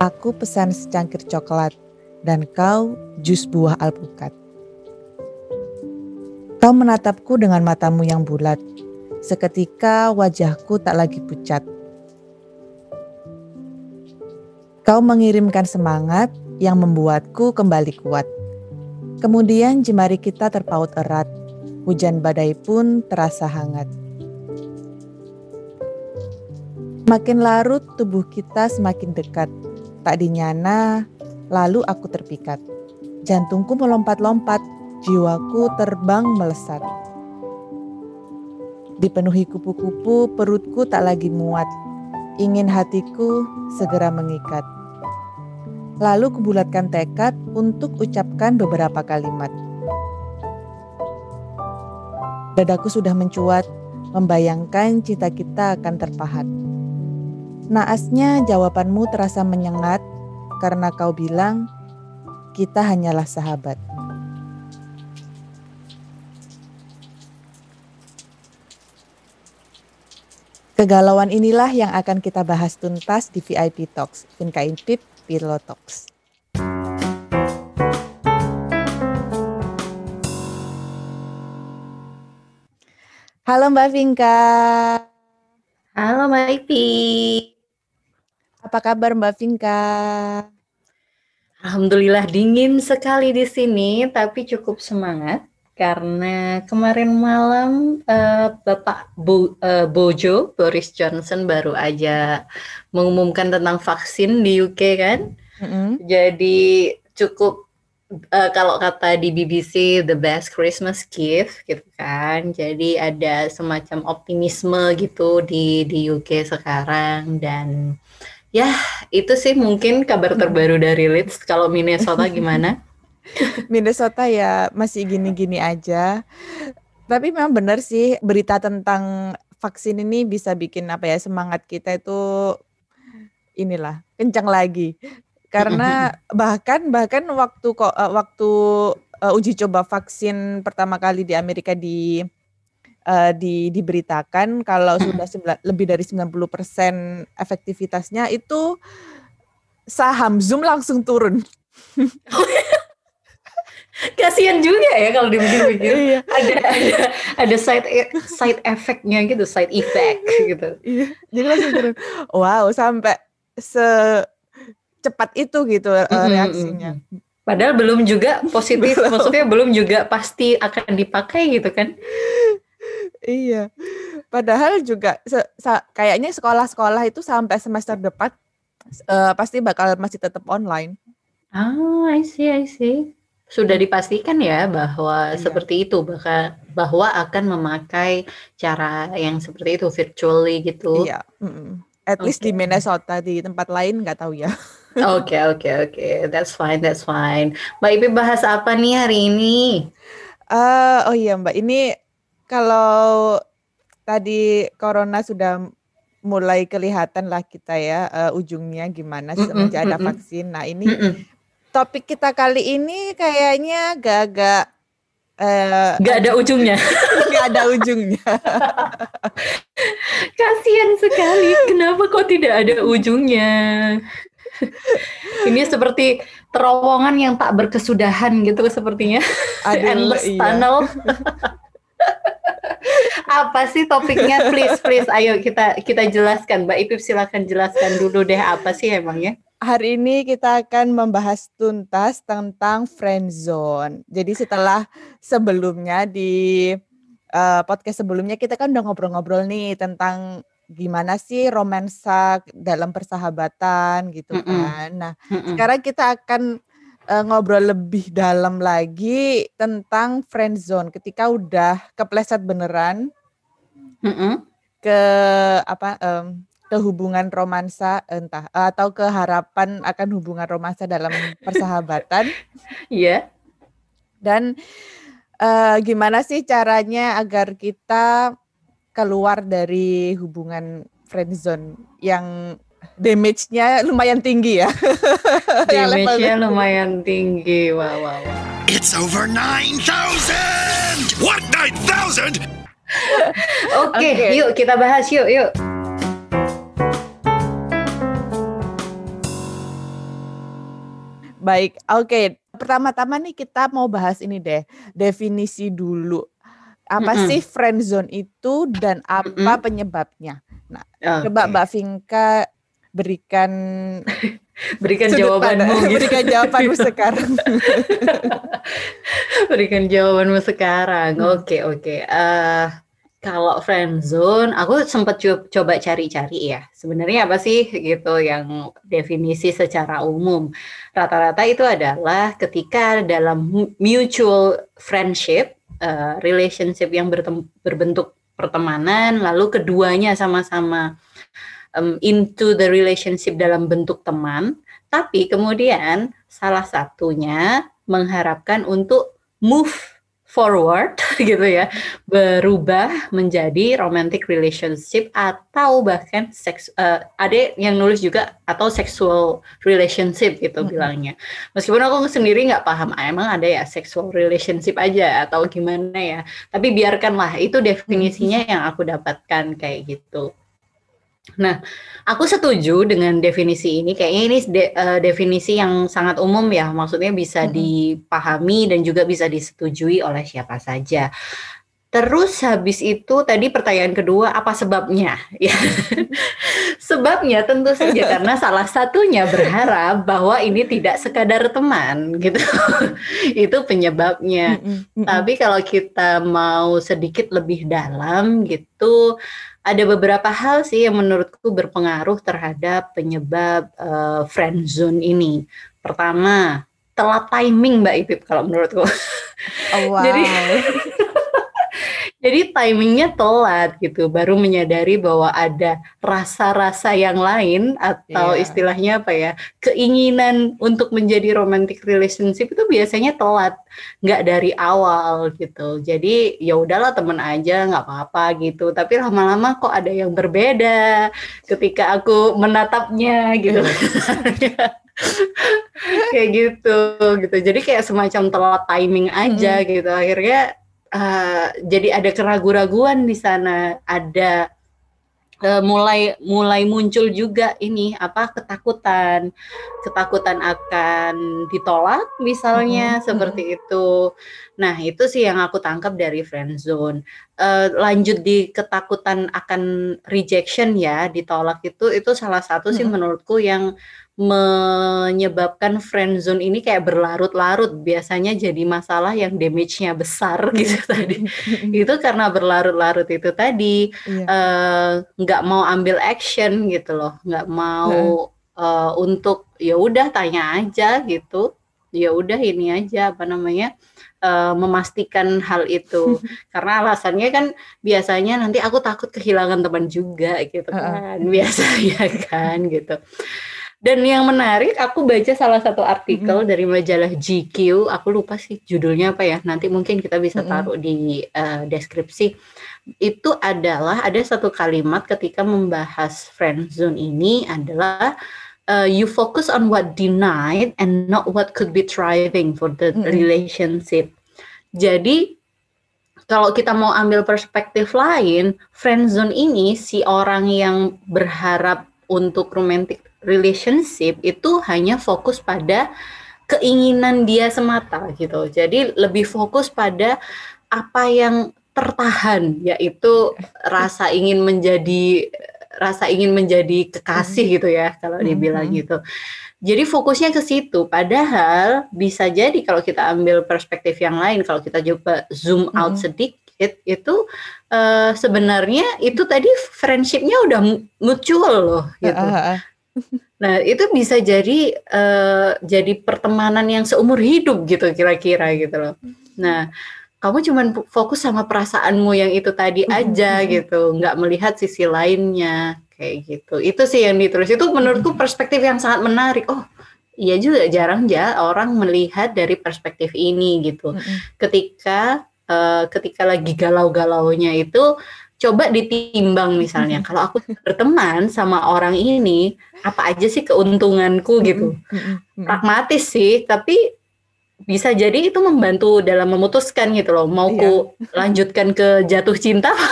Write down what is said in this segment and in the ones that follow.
Aku pesan secangkir coklat dan kau jus buah alpukat. Kau menatapku dengan matamu yang bulat. Seketika wajahku tak lagi pucat. Kau mengirimkan semangat yang membuatku kembali kuat. Kemudian jemari kita terpaut erat. Hujan badai pun terasa hangat. Makin larut tubuh kita semakin dekat. Tak dinyana, lalu aku terpikat. Jantungku melompat-lompat, jiwaku terbang melesat. Dipenuhi kupu-kupu, perutku tak lagi muat. Ingin hatiku segera mengikat. Lalu kubulatkan tekad untuk ucapkan beberapa kalimat. Dadaku sudah mencuat, membayangkan cita kita akan terpahat. Naasnya jawabanmu terasa menyengat karena kau bilang kita hanyalah sahabat. Kegalauan inilah yang akan kita bahas tuntas di VIP Talks, Finkain Pip Pillow Talks. Halo Mbak Vinka. Halo Mbak Ipi. Apa kabar Mbak Vinka? Alhamdulillah dingin sekali di sini, tapi cukup semangat karena kemarin malam uh, Bapak Bo, uh, Bojo Boris Johnson baru aja mengumumkan tentang vaksin di UK kan. Mm-hmm. Jadi cukup uh, kalau kata di BBC the best Christmas gift gitu kan. Jadi ada semacam optimisme gitu di di UK sekarang dan ya itu sih mungkin kabar terbaru dari Leeds. Kalau Minnesota gimana? Minnesota ya masih gini-gini aja. Tapi memang benar sih berita tentang vaksin ini bisa bikin apa ya semangat kita itu inilah kencang lagi. Karena bahkan bahkan waktu kok uh, waktu uh, uji coba vaksin pertama kali di Amerika di uh, di diberitakan kalau sudah lebih dari 90% efektivitasnya itu saham Zoom langsung turun. kasihan juga ya kalau dipikir-pikir iya. ada ada ada side e, side effectnya gitu side effect gitu iya jadi langsung turun wow sampai secepat itu gitu mm -hmm. reaksinya padahal belum juga positif belum. maksudnya belum juga pasti akan dipakai gitu kan iya padahal juga se kayaknya sekolah-sekolah itu sampai semester depan uh, pasti bakal masih tetap online ah I see I see sudah dipastikan ya bahwa iya. seperti itu bahkan bahwa akan memakai cara yang seperti itu virtually gitu. Iya. Mm At okay. least di Minnesota di tempat lain nggak tahu ya. Oke oke oke, that's fine that's fine. Mbak Ipi bahas apa nih hari ini? Uh, oh iya Mbak, ini kalau tadi corona sudah mulai kelihatan lah kita ya uh, ujungnya gimana semenjak mm -mm, ada vaksin. Nah ini mm -mm topik kita kali ini kayaknya agak-agak uh, gak ada ujungnya. gak ada ujungnya. Kasihan sekali. Kenapa kok tidak ada ujungnya? Ini seperti terowongan yang tak berkesudahan gitu sepertinya. Aduh, Endless iya. tunnel. Apa sih topiknya? Please, please, ayo kita kita jelaskan. Mbak Ipip silakan jelaskan dulu deh apa sih emangnya? hari ini kita akan membahas tuntas tentang friend zone. Jadi setelah sebelumnya di uh, podcast sebelumnya kita kan udah ngobrol-ngobrol nih tentang gimana sih romansa dalam persahabatan gitu mm -mm. kan. Nah, mm -mm. sekarang kita akan uh, ngobrol lebih dalam lagi tentang friend zone ketika udah kepleset beneran. Mm -mm. ke apa um, ke hubungan romansa entah atau keharapan akan hubungan romansa dalam persahabatan. Iya. yeah. Dan uh, gimana sih caranya agar kita keluar dari hubungan friendzone yang damage-nya lumayan tinggi ya. damage-nya lumayan tinggi. Wow, wow, wow. It's over 9,000! What 9,000? Oke, okay, okay. yuk kita bahas yuk, yuk. Baik, oke. Pertama-tama nih kita mau bahas ini deh, definisi dulu. Apa Mm-mm. sih friend zone itu dan apa Mm-mm. penyebabnya? Nah, Oke. coba Mbak Vinka berikan berikan jawabanmu gitu. berikan jawabanmu sekarang. Berikan jawabanmu sekarang. Hmm. Oke, oke. Eh kalau friend zone, aku sempat co- coba cari-cari ya. Sebenarnya apa sih gitu yang definisi secara umum. Rata-rata itu adalah ketika dalam mu- mutual friendship, eh, relationship yang berbentuk pertemanan, lalu keduanya sama-sama em, into the relationship dalam bentuk teman, tapi kemudian salah satunya mengharapkan untuk move forward gitu ya, berubah menjadi romantic relationship atau bahkan seks eh, ada yang nulis juga atau sexual relationship gitu Mm-mm. bilangnya. Meskipun aku sendiri nggak paham ah, emang ada ya sexual relationship aja atau gimana ya. Tapi biarkanlah itu definisinya yang aku dapatkan kayak gitu. Nah, aku setuju dengan definisi ini. Kayaknya ini de- eh, definisi yang sangat umum ya. Maksudnya bisa Mm-mm. dipahami dan juga bisa disetujui oleh siapa saja. Terus habis itu tadi pertanyaan kedua apa sebabnya? Ya. sebabnya tentu saja karena salah satunya berharap bahwa ini tidak sekadar teman gitu. Itu penyebabnya. Tapi kalau kita mau sedikit lebih dalam gitu, ada beberapa hal sih yang menurutku berpengaruh terhadap penyebab eh, friend zone ini. Pertama, telat timing Mbak Ipip kalau menurutku. Oh, wow. Jadi Jadi timingnya telat gitu, baru menyadari bahwa ada rasa-rasa yang lain atau Iya. istilahnya apa ya, keinginan untuk menjadi romantic relationship itu biasanya telat, nggak dari awal gitu. Jadi ya udahlah temen aja nggak apa-apa gitu. Tapi lama-lama kok ada yang berbeda ketika aku menatapnya gitu. kayak gitu gitu. Jadi kayak semacam telat timing aja gitu. Akhirnya eh, jadi ada keraguan-raguan di sana, ada eh, mulai mulai muncul juga ini apa ketakutan, ketakutan akan ditolak misalnya Mhm, seperti itu. Nah itu sih yang aku tangkap dari friend zone. Eh, lanjut di ketakutan akan rejection ya, ditolak itu itu salah satu sih Mhm. menurutku yang menyebabkan friend zone ini kayak berlarut-larut. Biasanya jadi masalah yang damage-nya besar gitu tadi. Itu karena berlarut-larut itu tadi Iya. eh, nggak mau ambil action gitu loh. Nggak mau eh, untuk ya udah tanya aja gitu. Ya udah ini aja apa namanya eh, memastikan hal itu. Karena alasannya kan biasanya nanti aku takut kehilangan teman juga gitu kan. Biasanya kan gitu dan yang menarik, aku baca salah satu artikel dari majalah GQ, aku lupa sih judulnya apa ya, nanti mungkin kita bisa taruh di eh, deskripsi. Itu adalah ada satu kalimat ketika membahas friend zone ini adalah eh, you focus on what denied and not what could be thriving for the Mm-mm. relationship. Jadi kalau kita mau ambil perspektif lain, friend zone ini si orang yang berharap untuk romantic relationship itu hanya fokus pada keinginan dia semata gitu. Jadi lebih fokus pada apa yang tertahan yaitu rasa ingin menjadi rasa ingin menjadi kekasih gitu ya kalau dibilang Mhm. gitu. Jadi fokusnya ke situ. Padahal bisa jadi kalau kita ambil perspektif yang lain, kalau kita coba zoom out Mhm. sedikit, itu eh, sebenarnya itu tadi friendshipnya udah mu- mutual loh gitu. Heeh, heeh. Nah itu bisa jadi eh, jadi pertemanan yang seumur hidup gitu kira-kira gitu loh. Nah kamu cuman fokus sama perasaanmu yang itu tadi aja gitu, nggak melihat sisi lainnya kayak gitu. Itu sih yang ditulis. Itu menurutku perspektif yang sangat menarik. Oh iya juga jarang ya orang melihat dari perspektif ini gitu. Ketika eh, ketika lagi galau-galaunya itu coba ditimbang misalnya kalau aku berteman sama orang ini apa aja sih keuntunganku gitu pragmatis sih tapi bisa jadi itu membantu dalam memutuskan gitu loh mau Iya. ku lanjutkan ke jatuh cinta?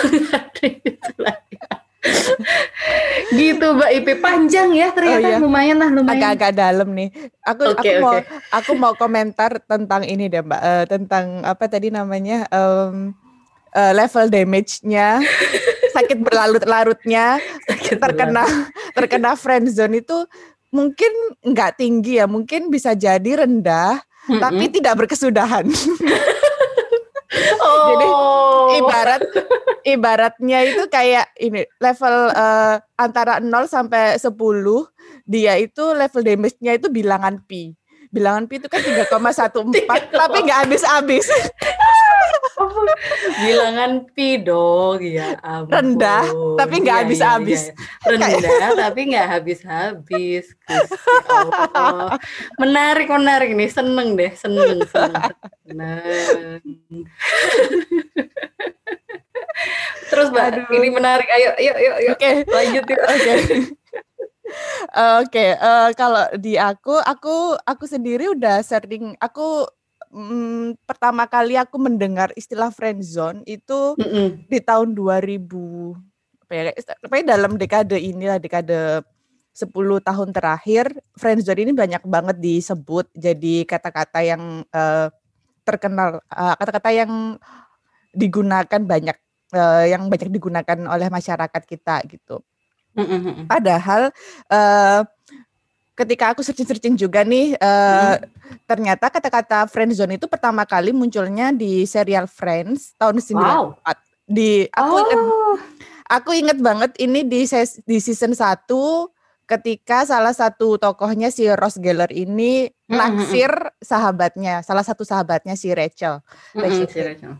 Gitu gitu Mbak Ipe panjang ya ternyata Oh, iya. lumayan lah lumayan. agak-agak dalam nih. Aku Oke, aku mau oke. aku mau komentar tentang ini deh Mbak, Eh, tentang apa tadi namanya em, eh, level damage-nya, sakit berlarut-larutnya, terkena terkena friendzone itu mungkin nggak tinggi ya, mungkin bisa jadi rendah, Mm-mm. tapi tidak berkesudahan. oh. Ibarat ibaratnya itu kayak ini level eh, antara 0 sampai 10 dia itu level damage-nya itu bilangan pi. Bilangan pi itu kan 3,14 tapi nggak habis-habis. Bilangan pi dong ya ampun. Rendah, tapi nggak Iya, iya, habis-habis. iya. rendah tapi nggak habis-habis Allah. menarik menarik nih seneng deh seneng seneng, seneng. terus mbak Aduh. ini menarik ayo ayo ayo, ayo. Oke. lanjut yuk. Oke. Oke, eh, kalau di aku, aku aku sendiri udah sering aku mm, pertama kali aku mendengar istilah friendzone itu Mm-mm. di tahun 2000 apa ya dalam dekade inilah dekade 10 tahun terakhir friendzone ini banyak banget disebut jadi kata-kata yang eh, terkenal eh, kata-kata yang digunakan banyak eh, yang banyak digunakan oleh masyarakat kita gitu. Mm-mm, mm-mm. Padahal eh, ketika aku searching-searching juga nih eh, ternyata kata-kata friendzone itu pertama kali munculnya di serial Friends tahun 94. Wow. Di aku ingat oh Aku inget banget ini di ses- di season 1 ketika salah satu tokohnya si Ross Geller ini Mm, mm, mm. naksir sahabatnya, salah satu sahabatnya si Rachel. Rachel. si Rachel.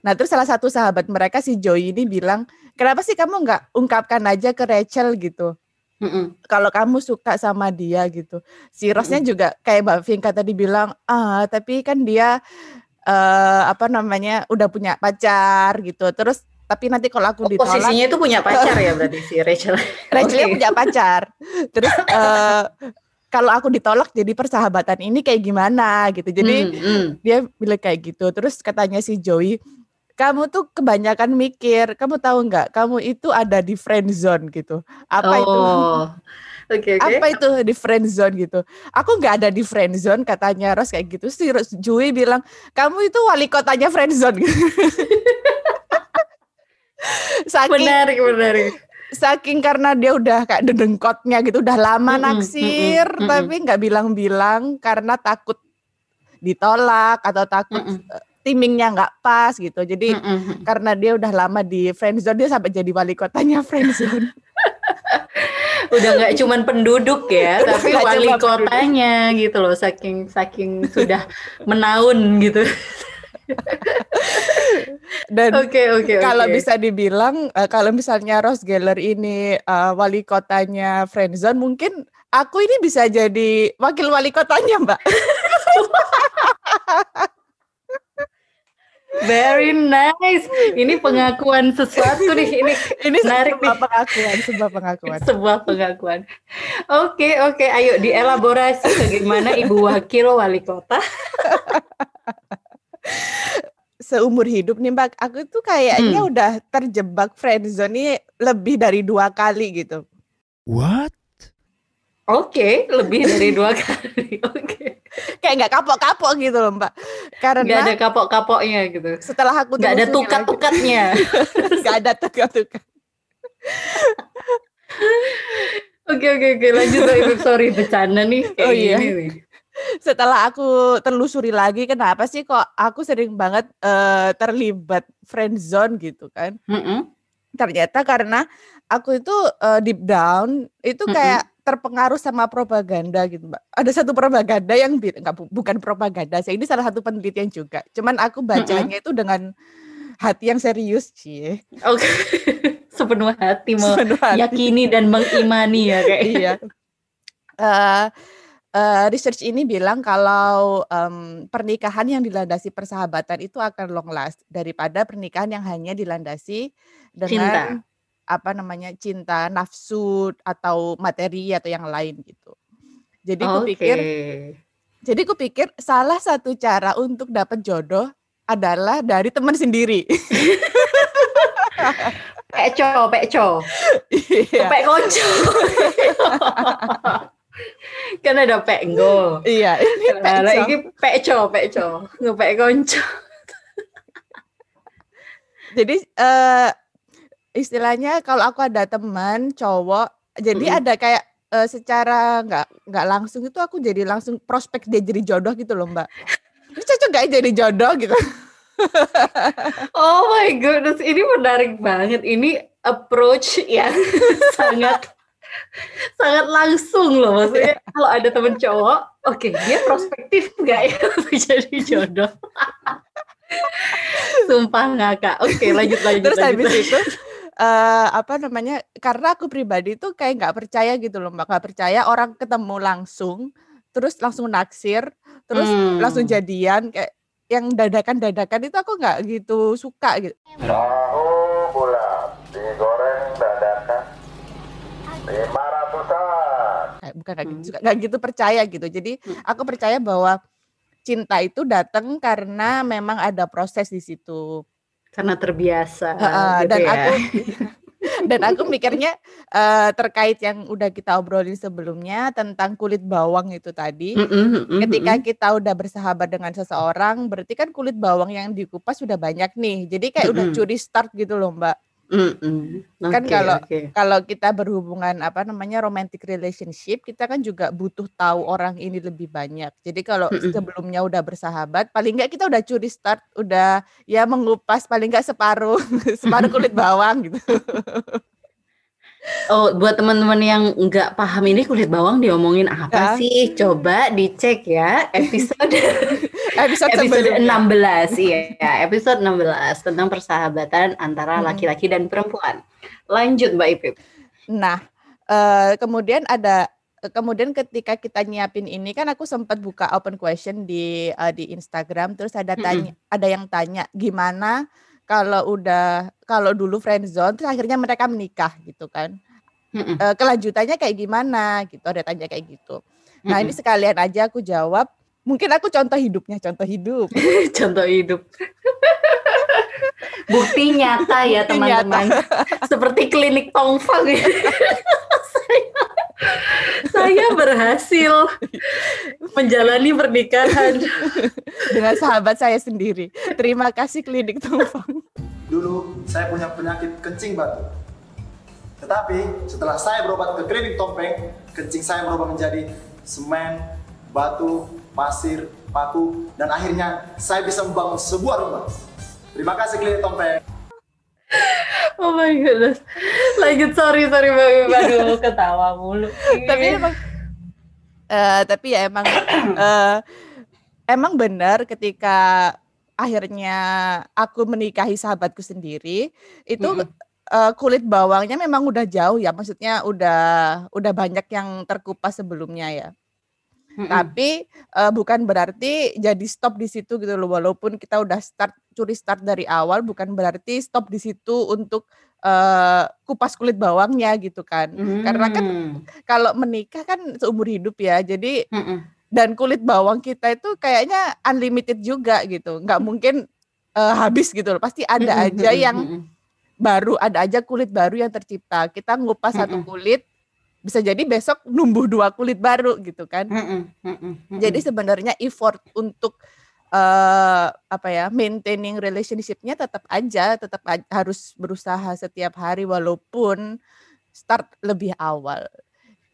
Nah, terus salah satu sahabat mereka si Joey ini bilang, "Kenapa sih kamu nggak ungkapkan aja ke Rachel gitu? Mm-mm. Kalau kamu suka sama dia gitu." Si Rossnya juga kayak Mbak Vinka tadi bilang, "Ah, tapi kan dia eh apa namanya udah punya pacar gitu. Terus tapi nanti kalau aku Oh, ditolak posisinya itu punya pacar ya berarti si Rachel. Rachelnya Oke. punya pacar. Terus eh, kalau aku ditolak jadi persahabatan ini kayak gimana gitu. Jadi Mm, mm. dia bilang kayak gitu. Terus katanya si Joey, kamu tuh kebanyakan mikir. Kamu tahu nggak? Kamu itu ada di friend zone gitu. Apa itu? Oh. Oke oke. Apa itu di friend zone gitu? Aku nggak ada di friend zone katanya Ros kayak gitu. Si Joey bilang, kamu itu wali kotanya friend zone. Saking Menarik menarik. saking karena dia udah kayak dedengkotnya gitu udah lama Mm-mm, naksir mm-mm, mm-mm. tapi nggak bilang-bilang karena takut ditolak atau takut Mm-mm. eh, timingnya nggak pas gitu jadi Mm-mm. karena dia udah lama di friendzone dia sampai jadi wali kotanya friendzone Udah nggak cuman penduduk ya, Udah tapi wali cuma penduduk. kotanya gitu loh, saking saking sudah menaun gitu. dan oke oke. kalau bisa dibilang eh, kalau misalnya Ross Geller ini eh, wali kotanya friendzone mungkin aku ini bisa jadi wakil wali kotanya mbak Very nice. Ini pengakuan sesuatu nih. Ini ini Menarik sebuah nih. pengakuan sebuah pengakuan sebuah pengakuan. Oke oke, ayo dielaborasi bagaimana ibu wakil wali kota. seumur hidup nih mbak aku tuh kayaknya Hmm. udah terjebak friendzone ini lebih dari dua kali gitu What? Oke, lebih dari dua kali. Oke. Kayak nggak kapok-kapok gitu loh mbak Nggak ada karena kapok-kapoknya gitu. setelah aku Nggak ada lagi- tukat-tukatnya. nggak ada tukat-tukat Oke oke oke lanjut Ibu. sorry bercanda nih kayak Oh, iya. gini nih. setelah aku telusuri lagi kenapa sih kok aku sering banget eh, terlibat friendzone gitu kan Mm-mm. ternyata karena aku itu eh, deep down itu kayak terpengaruh sama propaganda gitu mbak ada satu propaganda yang bi- nggak bu- bukan propaganda sih ini salah satu penelitian juga cuman aku bacanya itu dengan hati yang serius sih Oke. Sepenuh hati Sepenuh hati. meyakini dan mengimani ya kayak. iya Eh, eh, research ini bilang kalau em, pernikahan yang dilandasi persahabatan itu akan long last daripada pernikahan yang hanya dilandasi dengan apa namanya cinta nafsu atau materi atau yang lain gitu. Jadi aku Oke. pikir, jadi aku pikir salah satu cara untuk dapat jodoh adalah dari teman sendiri. Pekco, pekco. Iya. Pek konco. kan ada penggo. Iya, ini Nah, pecah. ini pekco, pekco. Ngepek konco. Jadi eh istilahnya kalau aku ada teman cowok, jadi Mm-mm. ada kayak eh, secara nggak nggak langsung itu aku jadi langsung prospek dia jadi jodoh gitu loh Mbak. Ini cocok gak ya jadi jodoh gitu? Oh my goodness, ini menarik banget. Ini approach yang sangat sangat langsung loh maksudnya kalau ada temen cowok oke dia prospektif nggak ya jadi jodoh sumpah ngakak oke lanjut lanjut Terus lanjut, habis lanjut. itu eh apa namanya? Karena aku pribadi tuh kayak nggak percaya gitu loh Mbak, nggak percaya orang ketemu langsung, terus langsung naksir, terus Hmm. langsung jadian kayak yang dadakan-dadakan itu aku nggak gitu suka gitu. Tahu bulat digoreng dadakan lima ratusan. Kayak bukan kayak gitu Hmm. juga, nggak gitu percaya gitu. Jadi Hmm. aku percaya bahwa cinta itu datang karena memang ada proses di situ. Karena terbiasa Heeh, gitu dan ya. aku dan aku mikirnya eh, terkait yang udah kita obrolin sebelumnya tentang kulit bawang itu tadi. Mm-mm, mm-mm, Ketika mm-mm. kita udah bersahabat dengan seseorang, berarti kan kulit bawang yang dikupas sudah banyak nih. Jadi kayak udah curi start gitu loh, Mbak. Mm-mm. Kan Oke, kalau- oke. Kalau kita berhubungan apa namanya romantic relationship, kita kan juga butuh tahu orang ini lebih banyak. Jadi kalau Mm-mm. sebelumnya udah bersahabat, paling nggak kita udah curi start, udah ya mengupas paling nggak separuh separuh kulit bawang gitu. Oh, buat teman-teman yang nggak paham ini kulit bawang diomongin apa Ya. sih? Coba dicek ya episode Episode, episode sebelumnya. 16 iya, episode 16 tentang persahabatan antara laki-laki dan perempuan. Lanjut Mbak Ipip. Nah, eh, kemudian ada kemudian ketika kita nyiapin ini kan aku sempat buka open question di eh, di Instagram terus ada tanya ada yang tanya gimana kalau udah kalau dulu friendzone terus akhirnya mereka menikah gitu kan. Eh, kelanjutannya kayak gimana gitu ada tanya kayak gitu. Nah, ini sekalian aja aku jawab. Mungkin aku contoh hidupnya, contoh hidup. contoh hidup. Bukti nyata ya teman-teman. Seperti klinik Tongfang. saya, saya berhasil menjalani pernikahan. dengan sahabat saya sendiri. Terima kasih klinik Tumpang. Dulu saya punya penyakit kencing batu. Tetapi setelah saya berobat ke klinik Tompeng, kencing saya berubah menjadi semen, batu, pasir, paku, dan akhirnya saya bisa membangun sebuah rumah. Terima kasih klinik Tompeng. Oh my goodness. Lanjut sorry sorry Mbak Ipip. Aduh ketawa mulu. tapi emang eh tapi ya emang eh emang benar ketika akhirnya aku menikahi sahabatku sendiri itu Mm-mm. eh, kulit bawangnya memang udah jauh ya maksudnya udah udah banyak yang terkupas sebelumnya ya Mm-mm. tapi eh, bukan berarti jadi stop di situ gitu loh walaupun kita udah start curi start dari awal bukan berarti stop di situ untuk eh, kupas kulit bawangnya gitu kan karena kan Mm. kalau menikah kan seumur hidup ya. Jadi Mm-mm. Dan kulit bawang kita itu kayaknya unlimited juga gitu. nggak mungkin eh, habis gitu loh. Pasti ada aja yang baru, ada aja kulit baru yang tercipta. Kita ngupas satu kulit bisa jadi besok numbuh dua kulit baru gitu kan. Jadi sebenarnya effort untuk eh apa ya maintaining relationship-nya tetap aja tetap harus berusaha setiap hari walaupun start lebih awal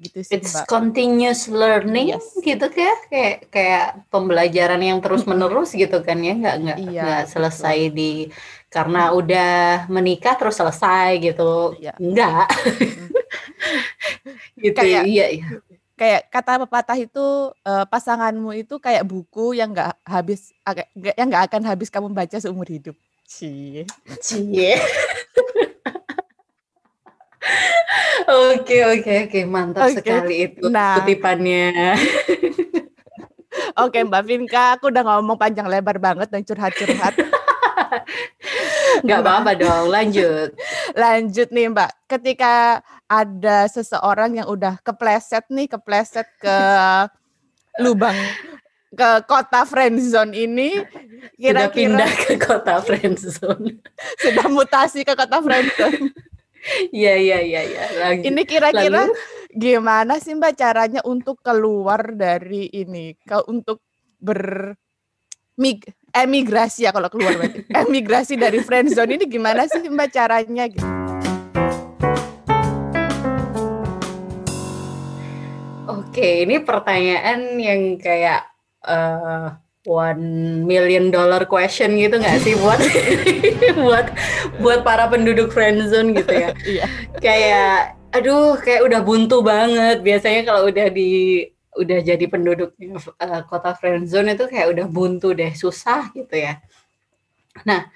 gitu sih It's Mbak. continuous learning Yes. gitu kayak kayak kayak pembelajaran yang terus menerus gitu kan ya nggak nggak Iya, nggak betul. selesai di karena udah menikah terus selesai gitu Iya. enggak gitu Kayak- iya iya kayak kata pepatah itu eh, pasanganmu itu kayak buku yang nggak habis nggak- yang nggak akan habis kamu baca seumur hidup. Cie. Cie. Oke oke oke mantap Oke, sekali itu nah. kutipannya. Oke Mbak Vinka, aku udah ngomong panjang lebar banget dan curhat-curhat. Nggak apa-apa dong, lanjut. Lanjut nih Mbak, ketika ada seseorang yang udah kepleset nih, kepleset ke lubang ke kota friendzone ini, Sudah kira-kira pindah ke kota friendzone. sudah mutasi ke kota friendzone. Iya iya iya iya. Lagi- Ini kira-kira gimana sih Mbak caranya untuk keluar dari ini? Kalau untuk ber mig emigrasi ya kalau keluar berarti. Emigrasi dari friendzone ini gimana sih Mbak caranya gitu? Oke, ini pertanyaan yang kayak eh, one million dollar question gitu nggak sih buat buat buat para penduduk friendzone gitu ya? Iya. kayak aduh kayak udah buntu banget biasanya kalau udah di udah jadi penduduk eh, kota friendzone itu kayak udah buntu deh susah gitu ya nah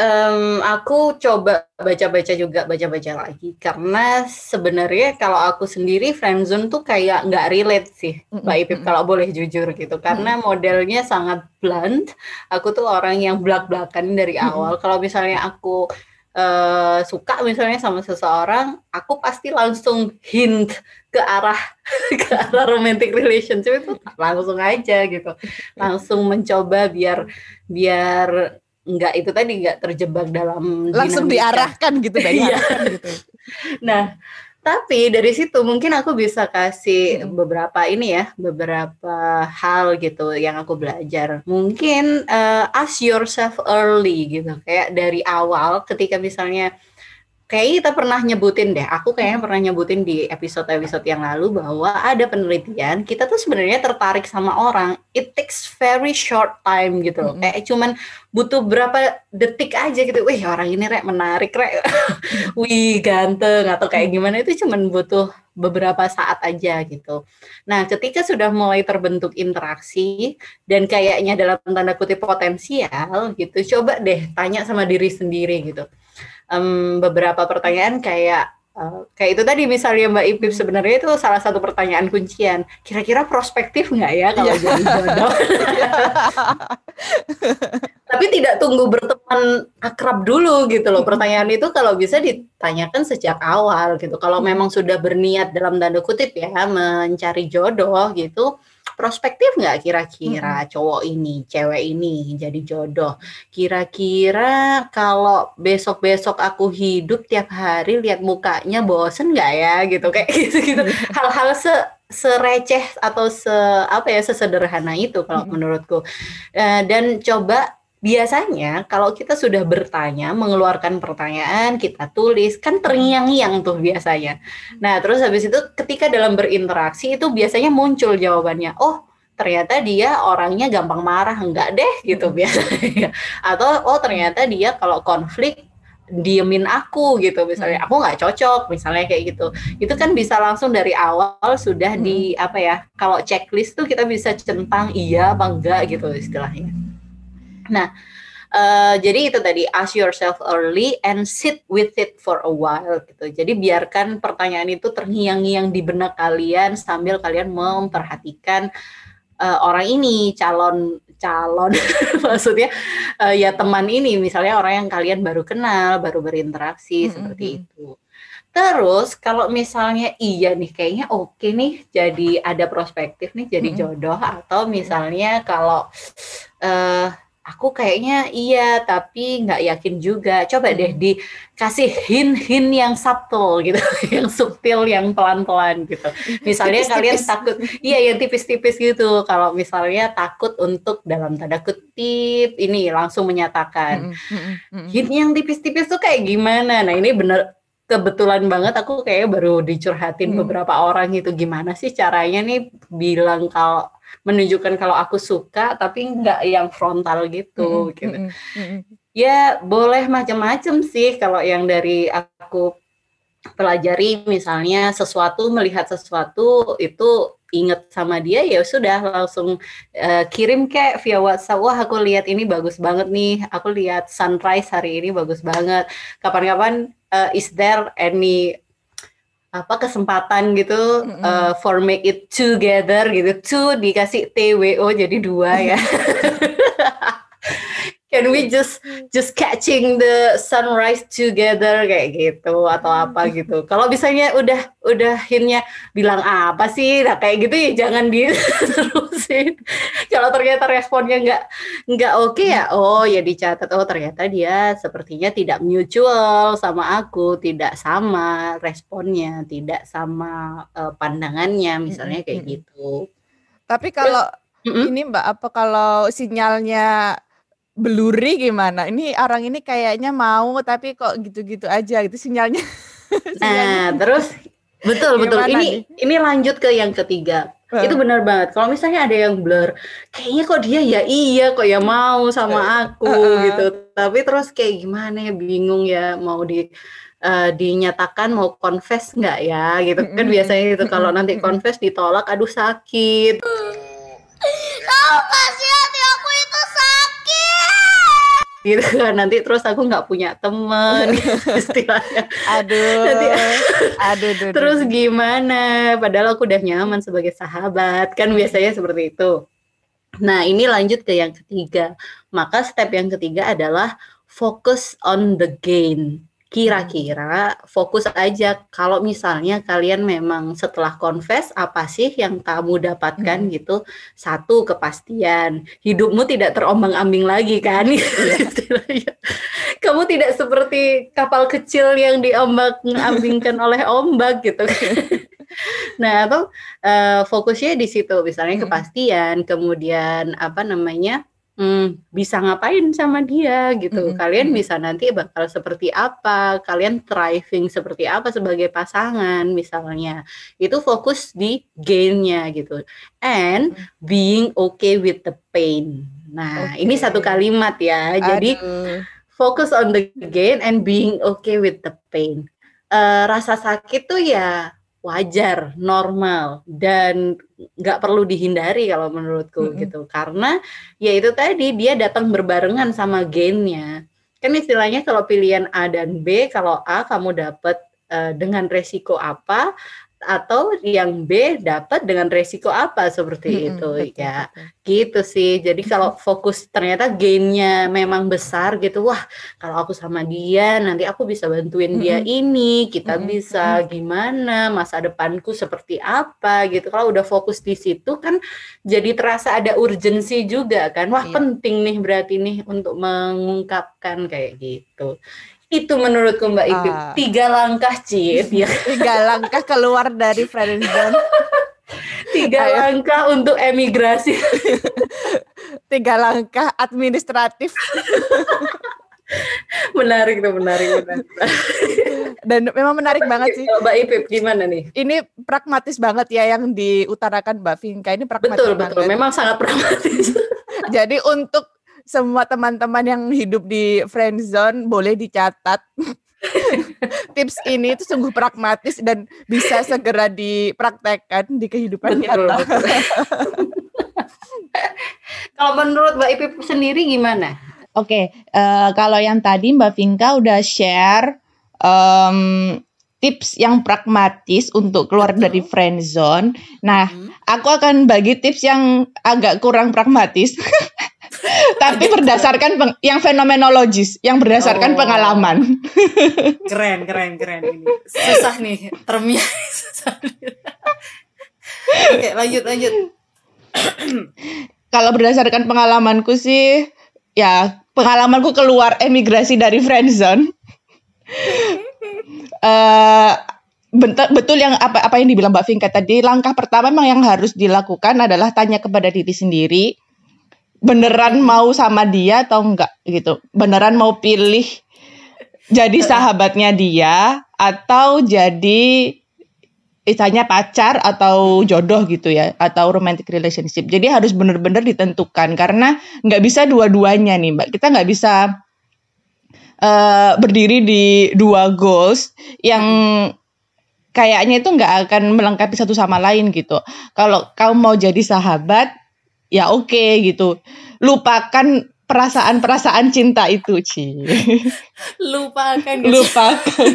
em, aku coba baca-baca juga baca-baca lagi. Karena sebenarnya kalau aku sendiri friendzone tuh kayak nggak relate sih Mm-mm, Mbak Ipip kalau boleh jujur gitu. Karena modelnya sangat blunt. Aku tuh orang yang belak-belakan dari awal. Kalau misalnya aku eh, suka misalnya sama seseorang, aku pasti langsung hint ke arah ke arah romantic relationship itu langsung aja gitu, langsung mencoba biar biar nggak itu tadi nggak terjebak dalam Langsung dinamika. diarahkan gitu Iya. diarahkan gitu. Nah, tapi dari situ mungkin aku bisa kasih Mm. beberapa ini ya, beberapa hal gitu yang aku belajar. Mungkin eh, ask yourself early gitu, kayak dari awal ketika misalnya kayak kita pernah nyebutin deh, aku kayaknya pernah nyebutin di episode-episode yang lalu bahwa ada penelitian kita tuh sebenarnya tertarik sama orang, it takes very short time gitu loh. Mm-mm. Kayak cuman butuh berapa detik aja gitu. Wih, orang ini rek menarik rek. Wih, ganteng atau kayak gimana itu cuman butuh beberapa saat aja gitu. Nah, ketika sudah mulai terbentuk interaksi dan kayaknya dalam tanda kutip potensial gitu, coba deh tanya sama diri sendiri gitu. Em, beberapa pertanyaan kayak eh, kayak itu tadi misalnya Mbak Ipip sebenarnya itu salah satu pertanyaan kuncian. Kira-kira prospektif nggak ya kalau jadi jodoh? Tapi tidak tunggu berteman akrab dulu gitu loh. Pertanyaan itu kalau bisa ditanyakan sejak awal gitu. Kalau memang sudah berniat dalam tanda kutip ya mencari jodoh gitu, prospektif nggak kira-kira cowok ini, cewek ini jadi jodoh? Kira-kira kalau besok-besok aku hidup tiap hari lihat mukanya bosen nggak ya gitu kayak gitu-gitu. Hal-hal se sereceh atau se apa ya sesederhana itu kalau Mm-mm. menurutku. Eh, dan coba biasanya kalau kita sudah bertanya, mengeluarkan pertanyaan, kita tulis, kan terngiang-ngiang tuh biasanya. Nah, terus habis itu ketika dalam berinteraksi itu biasanya muncul jawabannya. Oh, ternyata dia orangnya gampang marah, enggak deh gitu Mm-mm. biasanya. Atau oh ternyata dia kalau konflik diemin aku gitu misalnya aku nggak cocok misalnya kayak gitu itu kan bisa langsung dari awal sudah di apa ya kalau checklist tuh kita bisa centang iya apa enggak gitu istilahnya nah eh, jadi itu tadi ask yourself early and sit with it for a while gitu jadi biarkan pertanyaan itu terngiang-ngiang di benak kalian sambil kalian memperhatikan eh, orang ini calon calon maksudnya eh, ya teman ini misalnya orang yang kalian baru kenal baru berinteraksi Mm, seperti mm, mm. itu terus kalau misalnya iya nih kayaknya oke nih jadi ada prospektif nih jadi Mm, mm. jodoh atau misalnya kalau eh aku kayaknya iya tapi nggak yakin juga coba deh Mm. dikasih hint-hint yang subtle gitu yang subtil yang pelan-pelan gitu misalnya kalian Tipis-tipis. takut Iya yang tipis-tipis gitu. Kalau misalnya takut untuk dalam tanda kutip ini langsung menyatakan. Mm, mm, mm, mm. Hint yang tipis-tipis tuh kayak gimana? Nah ini bener kebetulan banget aku kayak baru dicurhatin Hmm. beberapa orang gitu. Gimana sih caranya nih bilang kalau menunjukkan kalau aku suka tapi nggak yang frontal gitu. Mm, gitu. mm, mm, mm. Ya boleh macam-macam sih kalau yang dari aku pelajari misalnya sesuatu melihat sesuatu itu inget sama dia ya sudah langsung eh, kirim kayak via WhatsApp wah aku lihat ini bagus banget nih aku lihat sunrise hari ini bagus banget kapan-kapan eh, is there any apa kesempatan gitu Mm-mm. eh, for make it together gitu two dikasih TWO jadi dua ya can we just just catching the sunrise together? Kayak gitu atau apa gitu. Kalau misalnya udah udah hintnya bilang apa sih, nah kayak gitu ya jangan diterusin. Kalau ternyata responnya nggak nggak oke okay ya, oh ya dicatat. Oh ternyata dia sepertinya tidak mutual sama aku, tidak sama responnya, tidak sama uh, pandangannya, misalnya kayak gitu. Tapi kalau ini Mbak, apa kalau sinyalnya blurry gimana? Ini orang ini kayaknya mau tapi kok gitu-gitu aja gitu sinyalnya. Nah, terus betul betul. Ini nih? ini lanjut ke yang ketiga. Uh. Itu benar banget. Kalau misalnya ada yang blur, kayaknya kok dia ya iya kok ya mau sama aku uh, gitu. Tapi terus kayak gimana ya bingung ya mau di uh, dinyatakan mau confess nggak ya gitu kan biasanya itu kalau nanti confess ditolak aduh sakit. Tahu sih gitu kan. Nanti terus aku nggak punya temen istilahnya. Aduh. Nanti, aduh, aduh. Terus gimana? Padahal aku udah nyaman sebagai sahabat. Kan biasanya seperti itu. Nah ini lanjut ke yang ketiga. Maka step yang ketiga adalah fokus on the gain kira-kira fokus aja kalau misalnya kalian memang setelah confess apa sih yang kamu dapatkan hmm. gitu satu kepastian hidupmu tidak terombang-ambing lagi kan iya. kamu tidak seperti kapal kecil yang diombang-ambingkan oleh ombak gitu nah atau uh, fokusnya di situ misalnya hmm. kepastian kemudian apa namanya hmm, bisa ngapain sama dia gitu. Mm -hmm. Kalian bisa nanti bakal seperti apa, kalian thriving seperti apa sebagai pasangan misalnya. Itu fokus di gainnya gitu. And being okay with the pain. Nah, okay. ini satu kalimat ya. Jadi fokus on the gain and being okay with the pain. Uh, rasa sakit tuh ya wajar, normal dan nggak perlu dihindari kalau menurutku mm -hmm. gitu. Karena ya itu tadi dia datang berbarengan sama gainnya. Kan istilahnya kalau pilihan A dan B, kalau A kamu dapat uh, dengan resiko apa, atau yang B dapat dengan resiko apa seperti hmm, itu betul, ya betul. gitu sih jadi kalau fokus ternyata gainnya memang besar gitu wah kalau aku sama dia nanti aku bisa bantuin hmm. dia ini kita hmm. bisa gimana masa depanku seperti apa gitu kalau udah fokus di situ kan jadi terasa ada urgensi juga kan wah iya. penting nih berarti nih untuk mengungkapkan kayak gitu itu menurutku Mbak Ipi uh, tiga langkah Cip ya. Tiga langkah keluar dari friendzone. tiga Ayo. langkah untuk emigrasi. tiga langkah administratif. menarik tuh menarik, menarik. Dan memang menarik Apa banget sih. Mbak Ipip gimana nih? Ini pragmatis banget ya yang diutarakan Mbak Vinka ini pragmatis betul, banget. Betul betul, memang sangat pragmatis. Jadi untuk semua teman-teman yang hidup di friend zone boleh dicatat. Tips ini itu sungguh pragmatis dan bisa segera dipraktekkan di kehidupan betul, nyata. kalau menurut Mbak Ipip sendiri gimana? Oke, okay, uh, eh, kalau yang tadi Mbak Vinka udah share um, tips yang pragmatis untuk keluar Betul. dari friend zone. Nah, hmm. aku akan bagi tips yang agak kurang pragmatis. Tapi berdasarkan peng, yang fenomenologis, yang berdasarkan oh. pengalaman. keren, keren, keren ini. Susah nih termnya. Susah. Oke, lanjut, lanjut. Kalau berdasarkan pengalamanku sih, ya pengalamanku keluar emigrasi dari friendzone. uh, betul yang apa apa yang dibilang Mbak Vinka tadi langkah pertama memang yang harus dilakukan adalah tanya kepada diri sendiri beneran mau sama dia atau enggak gitu. Beneran mau pilih jadi sahabatnya dia atau jadi istilahnya pacar atau jodoh gitu ya atau romantic relationship. Jadi harus bener-bener ditentukan karena nggak bisa dua-duanya nih mbak. Kita nggak bisa uh, berdiri di dua goals yang kayaknya itu nggak akan melengkapi satu sama lain gitu. Kalau kamu mau jadi sahabat, ya oke okay, gitu lupakan perasaan-perasaan cinta itu Ci lupakan gitu. lupakan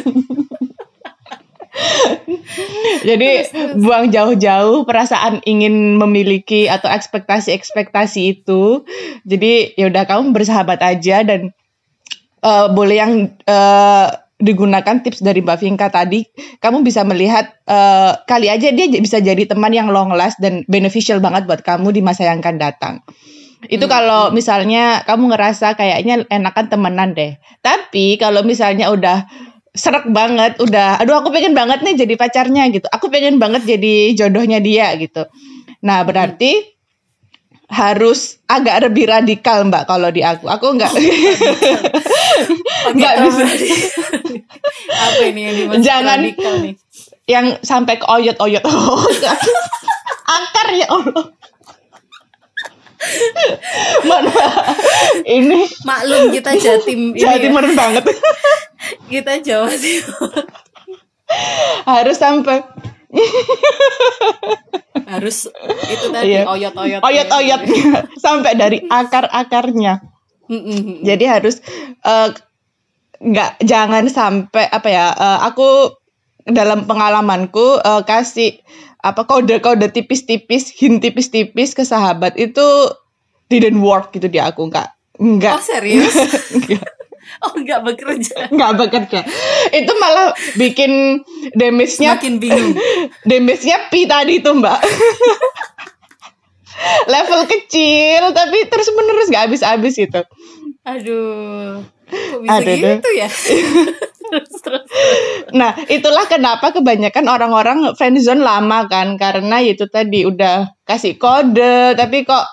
Jadi buang jauh-jauh perasaan ingin memiliki atau ekspektasi-ekspektasi itu. Jadi ya udah kamu bersahabat aja dan eh, boleh yang eh, digunakan tips dari Mbak Vinka tadi, kamu bisa melihat eh, kali aja dia bisa jadi teman yang long last dan beneficial banget buat kamu di masa yang akan datang. Itu kalau misalnya kamu ngerasa kayaknya enakan temenan deh. Tapi kalau misalnya udah serak banget, udah aduh aku pengen banget nih jadi pacarnya gitu. Aku pengen banget jadi jodohnya dia gitu. Nah, berarti harus agak lebih radikal Mbak kalau di aku. Aku enggak Nggak bisa. Apa ini yang dimaksud Jangan. radikal nih? yang sampai ke oyot-oyot. Oh, enggak. Akar ya Allah. Mana ini Maklum kita Jatim Jawa ya. Banget. Kita Jawa Timur. harus sampai Harus itu tadi Iya. oyot-oyot. oyot-oyotnya sampai dari akar-akarnya. Jadi harus eh, nggak jangan sampai apa ya? eh, aku dalam pengalamanku eh, kasih apa kode-kode tipis-tipis, hint tipis-tipis ke sahabat itu didn't work gitu di aku nggak Oh nggak serius? Oh nggak bekerja. nggak bekerja. Itu malah bikin damage-nya Makin bingung. damage-nya pi tadi tuh mbak. Level kecil tapi terus menerus nggak habis-habis itu. Aduh. Kok bisa Aduh, gitu ya? terus terus. Nah, itulah kenapa kebanyakan orang-orang friendzone lama kan karena itu tadi udah kasih kode tapi kok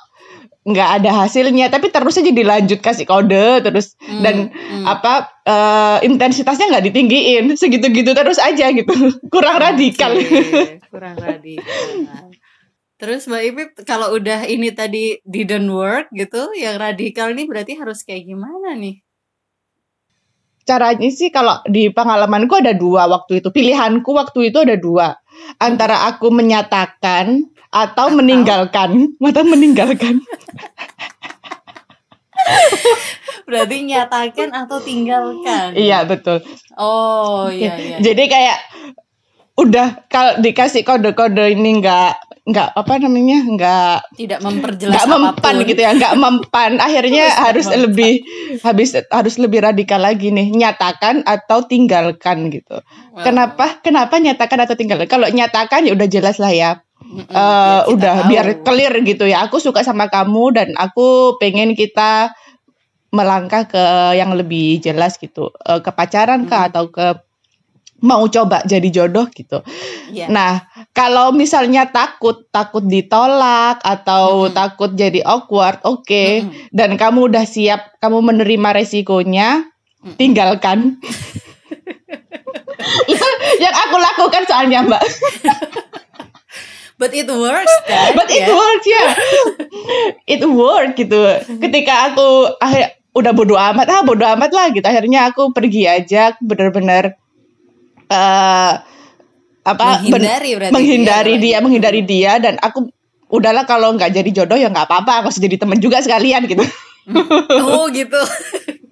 nggak ada hasilnya tapi terus aja dilanjut kasih kode terus dan apa eh, intensitasnya nggak ditinggiin segitu-gitu terus aja gitu. Kurang radikal. Oke, kurang radikal. Terus Mbak Ipip kalau udah ini tadi didn't work gitu, yang radikal nih berarti harus kayak gimana nih? caranya sih kalau di pengalamanku ada dua waktu itu. Pilihanku waktu itu ada dua antara aku menyatakan atau, meninggalkan. Atau meninggalkan. Berarti nyatakan atau tinggalkan. iya betul. Oh iya iya. Jadi kayak udah kalau dikasih kode-kode ini nggak nggak apa namanya nggak Tidak memperjelas nggak mempan apa pun. gitu ya nggak mempan akhirnya harus mempan. lebih habis harus lebih radikal lagi nih nyatakan atau tinggalkan gitu Wow. kenapa kenapa nyatakan atau tinggalkan kalau nyatakan ya udah jelas lah ya biar kita udah tahu. biar clear gitu ya aku suka sama kamu dan aku pengen kita melangkah ke yang lebih jelas gitu Eh, ke pacaran kah atau ke mau coba jadi jodoh gitu Iya. Nah, kalau misalnya takut, takut ditolak atau Mm-mm. takut jadi awkward, oke. Mm-mm. Dan kamu udah siap, kamu menerima resikonya, tinggalkan. Itu yang aku lakukan soalnya, Mbak. But it works kan? But it ya? works ya. It work gitu. Ketika aku akhir udah bodo amat, ah bodo amat lah gitu. Akhirnya aku pergi aja, bener-bener eh apa ben- Menghindari berarti menghindari dia, dia, menghindari dia dan aku udahlah kalau nggak jadi jodoh ya nggak apa-apa, aku jadi teman juga sekalian gitu. Oh gitu.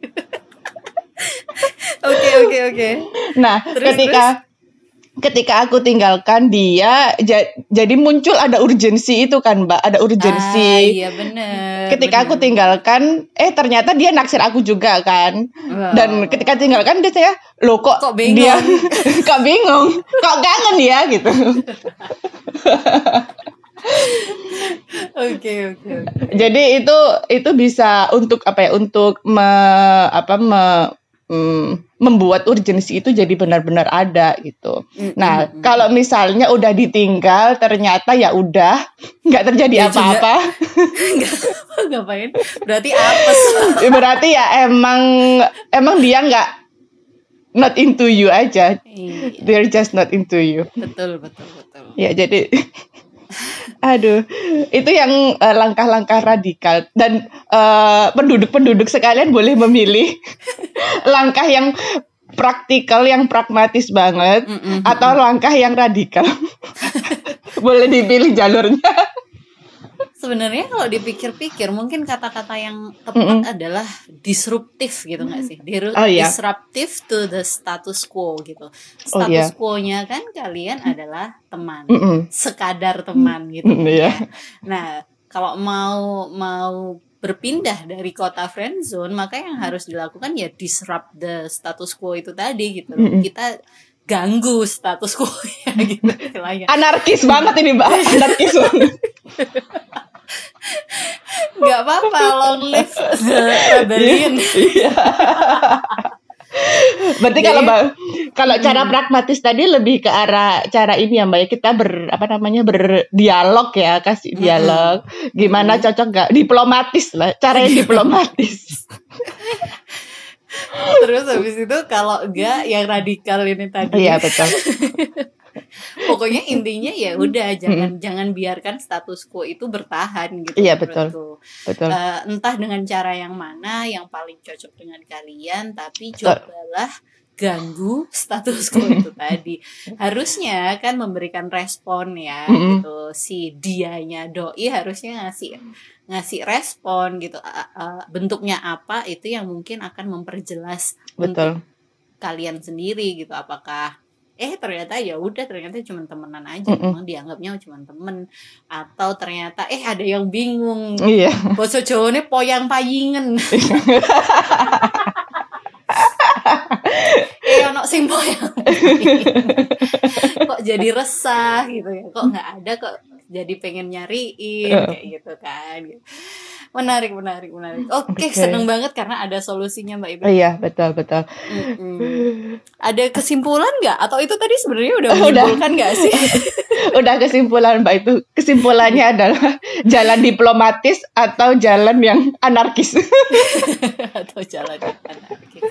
Oke oke oke. Nah, Terus, ketika ketika aku tinggalkan dia ja- jadi muncul ada urgensi itu kan, Mbak, ada urgensi. Ah, iya benar. ketika aku benar. tinggalkan eh ternyata dia naksir aku juga kan Wow. dan ketika tinggalkan dia saya lo kok, Kok bingung?" dia kok bingung kok kangen ya gitu Oke oke oke. jadi itu itu bisa untuk apa ya untuk me, apa me, mm, membuat urgensi itu jadi benar-benar ada gitu. Mm, nah kalau misalnya udah ditinggal ternyata ya udah nggak terjadi Ya apa-apa. Ngapain? Berarti apes. Ya, berarti ya emang emang dia nggak not into you aja. Iya, they're just not into you. Betul betul betul. ya jadi aduh itu yang eh, langkah-langkah radikal. Dan eh, penduduk-penduduk sekalian boleh memilih langkah yang praktikal yang pragmatis banget Mm-mm. atau langkah yang radikal. Boleh dipilih jalurnya Sebenarnya kalau dipikir-pikir mungkin kata-kata yang tepat adalah disruptif gitu nggak sih? Diru- Oh, iya. Disruptive to the status quo gitu. Oh, Status iya. quo-nya kan kalian adalah teman, Mm-mm. sekadar teman gitu. Mm, iya. Nah, kalau mau mau berpindah dari kota friendzone, maka yang harus dilakukan ya disrupt the status quo itu tadi gitu. Mm-mm. Kita ganggu status quo ya gitu istilahnya. Anarkis banget ini mbak, anarkis banget. Nggak apa-apa, long live the rebellion. Iya. Berarti kalau mbak, kalau cara pragmatis tadi lebih ke arah cara ini ya mbak ya kita ber apa namanya berdialog ya kasih dialog. Gimana cocok nggak diplomatis lah, caranya diplomatis. Terus habis itu kalau enggak yang radikal ini tadi. Iya betul. Pokoknya intinya ya udah jangan jangan biarkan status quo itu bertahan gitu. Iya, betul. Betul. Eh, entah dengan cara yang mana yang paling cocok dengan kalian, tapi cobalah ganggu status quo itu tadi. Harusnya kan memberikan respon ya Mm-mm. gitu. Si dianya doi harusnya ngasih ngasih respon gitu. A- a- bentuknya apa itu yang mungkin akan memperjelas Betul. kalian sendiri gitu. Apakah eh ternyata ya udah ternyata cuma temenan aja Mm-mm. memang dianggapnya cuma temen atau ternyata eh ada yang bingung Iya. Bahasa Jawane poyang payingen. eh ono sing poyang. kok jadi resah gitu ya. Kok nggak ada kok jadi pengen nyariin Heeh. kayak gitu kan. Menarik, menarik, menarik. Oke, Oke. seneng banget karena ada solusinya Mbak Ibu. Iya betul betul. Mm-mm. Ada kesimpulan nggak? Atau itu tadi sebenarnya udah menyimpulkan nggak sih? Udah kesimpulan mbak itu kesimpulannya adalah jalan diplomatis atau jalan yang anarkis. atau jalan yang anarkis.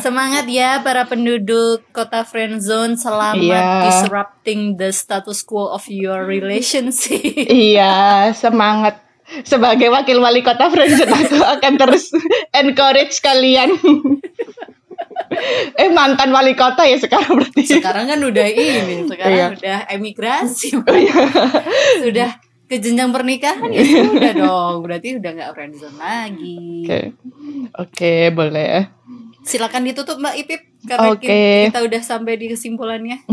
Semangat ya para penduduk kota friendzone selamat Iya. disrupting the status quo of your relationship. Iya, semangat. Sebagai wakil wali kota Friendzone aku akan terus encourage kalian. eh mantan wali kota ya sekarang berarti. Sekarang kan udah ini, sekarang Iya. udah emigrasi. sudah ke jenjang pernikahan ya sudah dong. Berarti udah nggak friendzone lagi. Oke. Oke, boleh. Silakan ditutup Mbak Ipip karena Oke. kita, kita udah sampai di kesimpulannya.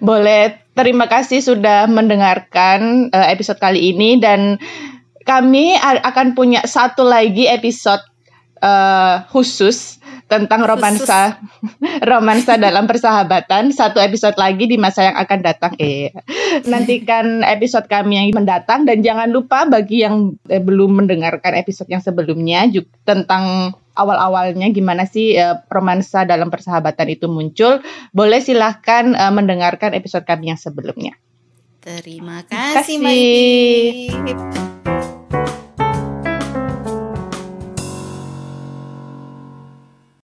Boleh. Terima kasih sudah mendengarkan eh, episode kali ini dan kami akan punya satu lagi episode eh, khusus tentang romansa romansa dalam persahabatan. Satu episode lagi di masa yang akan datang. Eh nantikan episode kami yang mendatang. Dan jangan lupa bagi yang eh, belum mendengarkan episode yang sebelumnya juga tentang awal-awalnya gimana sih eh, romansa dalam persahabatan itu muncul boleh silahkan eh, mendengarkan episode kami yang sebelumnya Terima kasih Mbak kasih. Ipip.